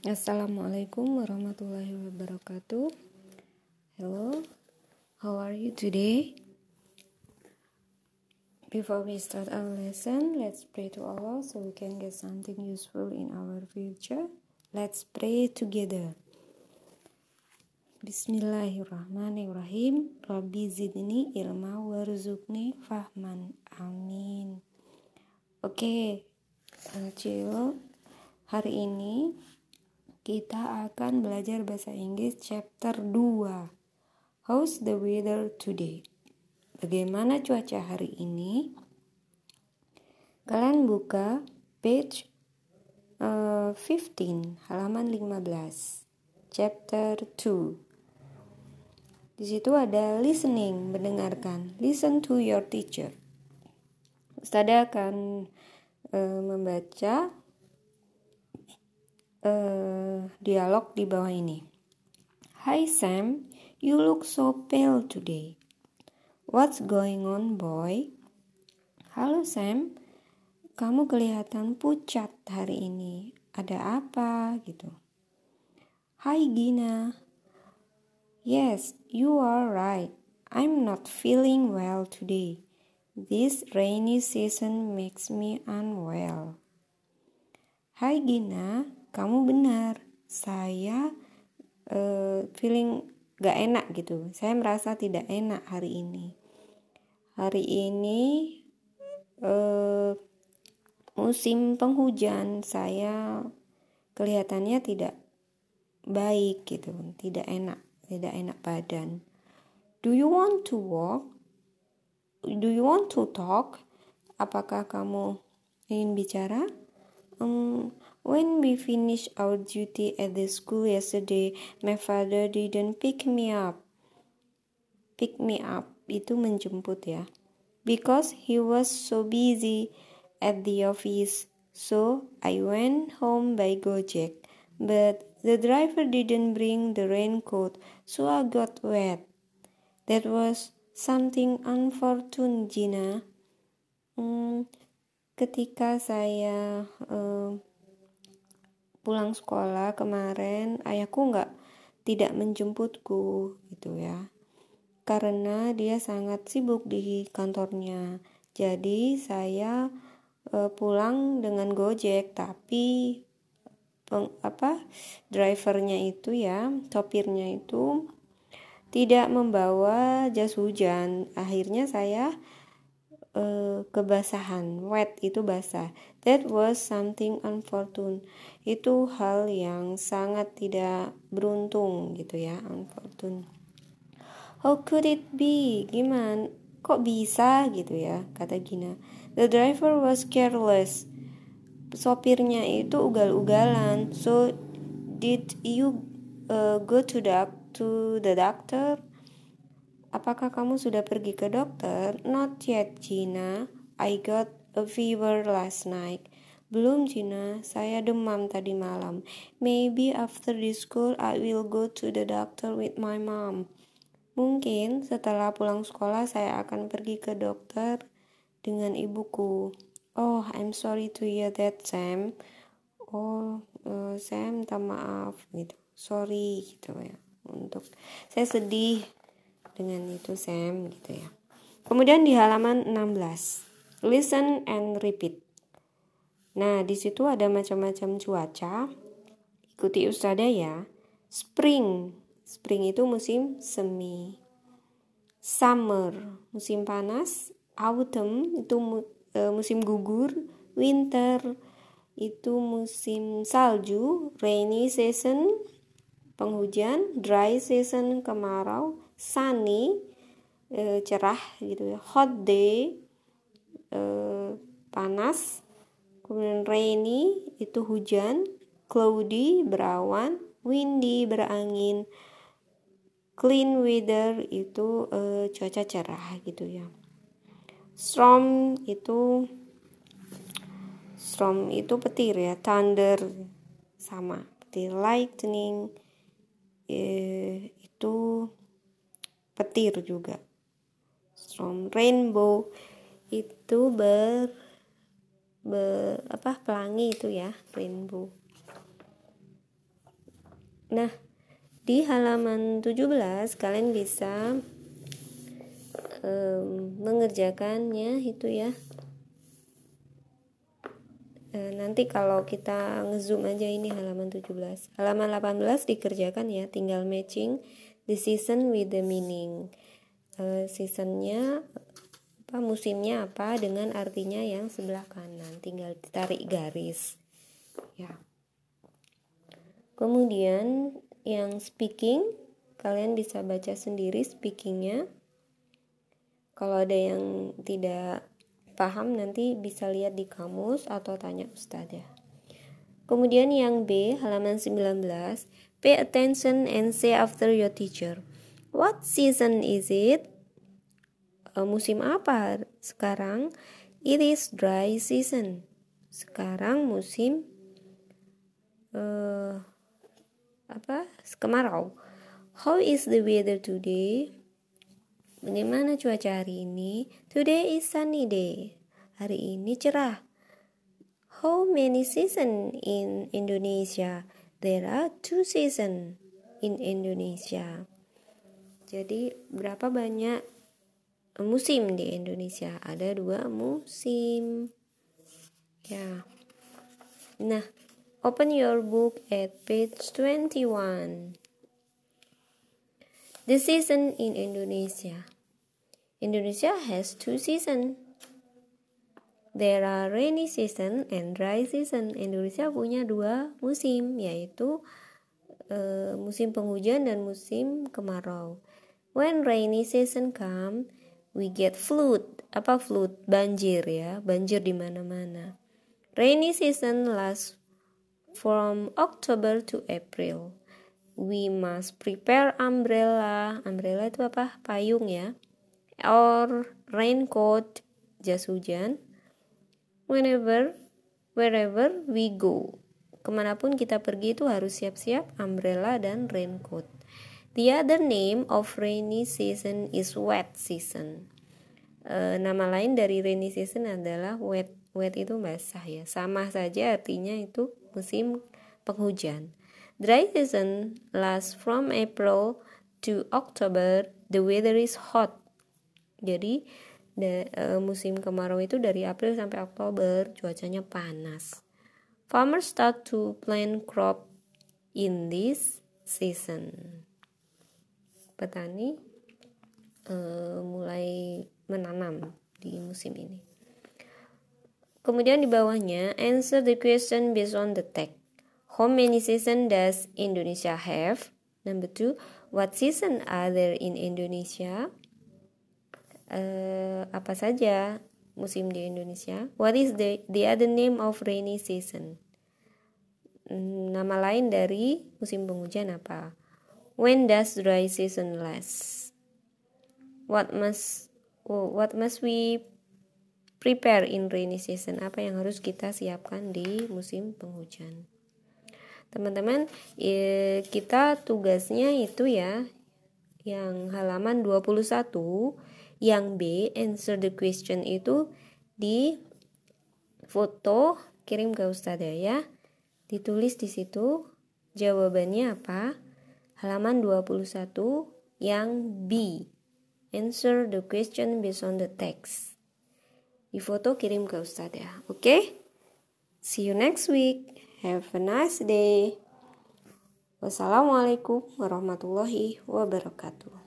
Assalamualaikum warahmatullahi wabarakatuh. Hello, how are you today? Before we start our lesson, let's pray to Allah so we can get something useful in our future. Let's pray together. Bismillahirrahmanirrahim. Rabbi zidni ilma warzuqni fahman. Amin. Oke, okay. Hari ini kita akan belajar bahasa Inggris chapter 2. How's the weather today? Bagaimana cuaca hari ini? Kalian buka page uh, 15, halaman 15, chapter 2. Di situ ada listening, mendengarkan. Listen to your teacher. Ustada akan uh, membaca uh, dialog di bawah ini. Hi Sam, you look so pale today. What's going on, boy? Halo Sam, kamu kelihatan pucat hari ini. Ada apa gitu? Hi Gina. Yes, you are right. I'm not feeling well today. This rainy season makes me unwell. Hai Gina, kamu benar. Saya uh, feeling gak enak gitu. Saya merasa tidak enak hari ini. Hari ini uh, musim penghujan saya kelihatannya tidak baik gitu. Tidak enak tidak enak badan. Do you want to walk? Do you want to talk? Apakah kamu ingin bicara When we finished our duty at the school yesterday, my father didn't pick me up. Pick me up itu menjemput ya. Because he was so busy at the office. So I went home by Gojek. But the driver didn't bring the raincoat, so I got wet. That was something unfortunate, Gina. Hmm, ketika saya uh, pulang sekolah kemarin ayahku nggak tidak menjemputku gitu ya. Karena dia sangat sibuk di kantornya. Jadi saya e, pulang dengan gojek tapi peng, apa drivernya itu ya sopirnya itu tidak membawa jas hujan. Akhirnya saya uh, kebasahan wet itu basah. That was something unfortunate itu hal yang sangat tidak beruntung gitu ya unfortunate how could it be? Gimana? Kok bisa gitu ya kata Gina. The driver was careless. Sopirnya itu ugal-ugalan. So did you uh, go to the to the doctor Apakah kamu sudah pergi ke dokter? Not yet, Gina. I got a fever last night. Belum, Gina. Saya demam tadi malam. Maybe after this school I will go to the doctor with my mom. Mungkin setelah pulang sekolah saya akan pergi ke dokter dengan ibuku. Oh, I'm sorry to hear that, Sam. Oh, uh, Sam, minta maaf gitu. Sorry gitu ya. Untuk saya sedih dengan itu Sam gitu ya. Kemudian di halaman 16, listen and repeat. Nah, di situ ada macam-macam cuaca. Ikuti ustada ya. Spring, spring itu musim semi. Summer, musim panas. Autumn itu e, musim gugur. Winter itu musim salju. Rainy season, penghujan. Dry season, kemarau sunny e, cerah gitu ya. Hot day e, panas kemudian rainy itu hujan cloudy berawan windy berangin. Clean weather itu e, cuaca cerah gitu ya. Storm itu storm itu petir ya thunder sama petir lightning e, itu petir juga. Storm rainbow itu ber, ber apa pelangi itu ya rainbow. Nah, di halaman 17 kalian bisa um, mengerjakannya itu ya. E, nanti kalau kita ngezoom aja ini halaman 17 halaman 18 dikerjakan ya tinggal matching the season with the meaning. E, seasonnya apa musimnya apa dengan artinya yang sebelah kanan. Tinggal ditarik garis. Ya. Kemudian yang speaking kalian bisa baca sendiri speakingnya. Kalau ada yang tidak paham nanti bisa lihat di kamus atau tanya ustazah. Kemudian yang B, halaman 19, pay attention and say after your teacher. What season is it? Uh, musim apa sekarang? It is dry season. Sekarang musim uh, apa? Kemarau. How is the weather today? Bagaimana cuaca hari ini? Today is sunny day. Hari ini cerah. How many season in Indonesia? There are two season in Indonesia. Jadi berapa banyak musim di Indonesia? Ada dua musim. Ya. Nah, open your book at page 21. The season in Indonesia. Indonesia has two seasons. There are rainy season and dry season. Indonesia punya dua musim, yaitu uh, musim penghujan dan musim kemarau. When rainy season come, we get flood. Apa flood? Banjir ya, banjir di mana-mana. Rainy season lasts from October to April we must prepare umbrella. Umbrella itu apa? Payung ya. Or raincoat, jas hujan. Whenever, wherever we go. Ke mana pun kita pergi itu harus siap-siap umbrella dan raincoat. The other name of rainy season is wet season. E, nama lain dari rainy season adalah wet. Wet itu basah ya. Sama saja artinya itu musim penghujan. Dry season lasts from April to October. The weather is hot. Jadi de, uh, musim kemarau itu dari April sampai Oktober, cuacanya panas. Farmers start to plant crop in this season. Petani uh, mulai menanam di musim ini. Kemudian di bawahnya answer the question based on the text. How many season does Indonesia have? Number two, what season are there in Indonesia? Uh, apa saja musim di Indonesia? What is the the other name of rainy season? Hmm, nama lain dari musim penghujan apa? When does dry season last? What must oh, what must we prepare in rainy season? Apa yang harus kita siapkan di musim penghujan? teman-teman eh, kita tugasnya itu ya yang halaman 21 yang B answer the question itu di foto kirim ke Ustazah ya ditulis di situ jawabannya apa halaman 21 yang B answer the question based on the text di foto kirim ke Ustazah oke okay? see you next week Have a nice day. Wassalamualaikum warahmatullahi wabarakatuh.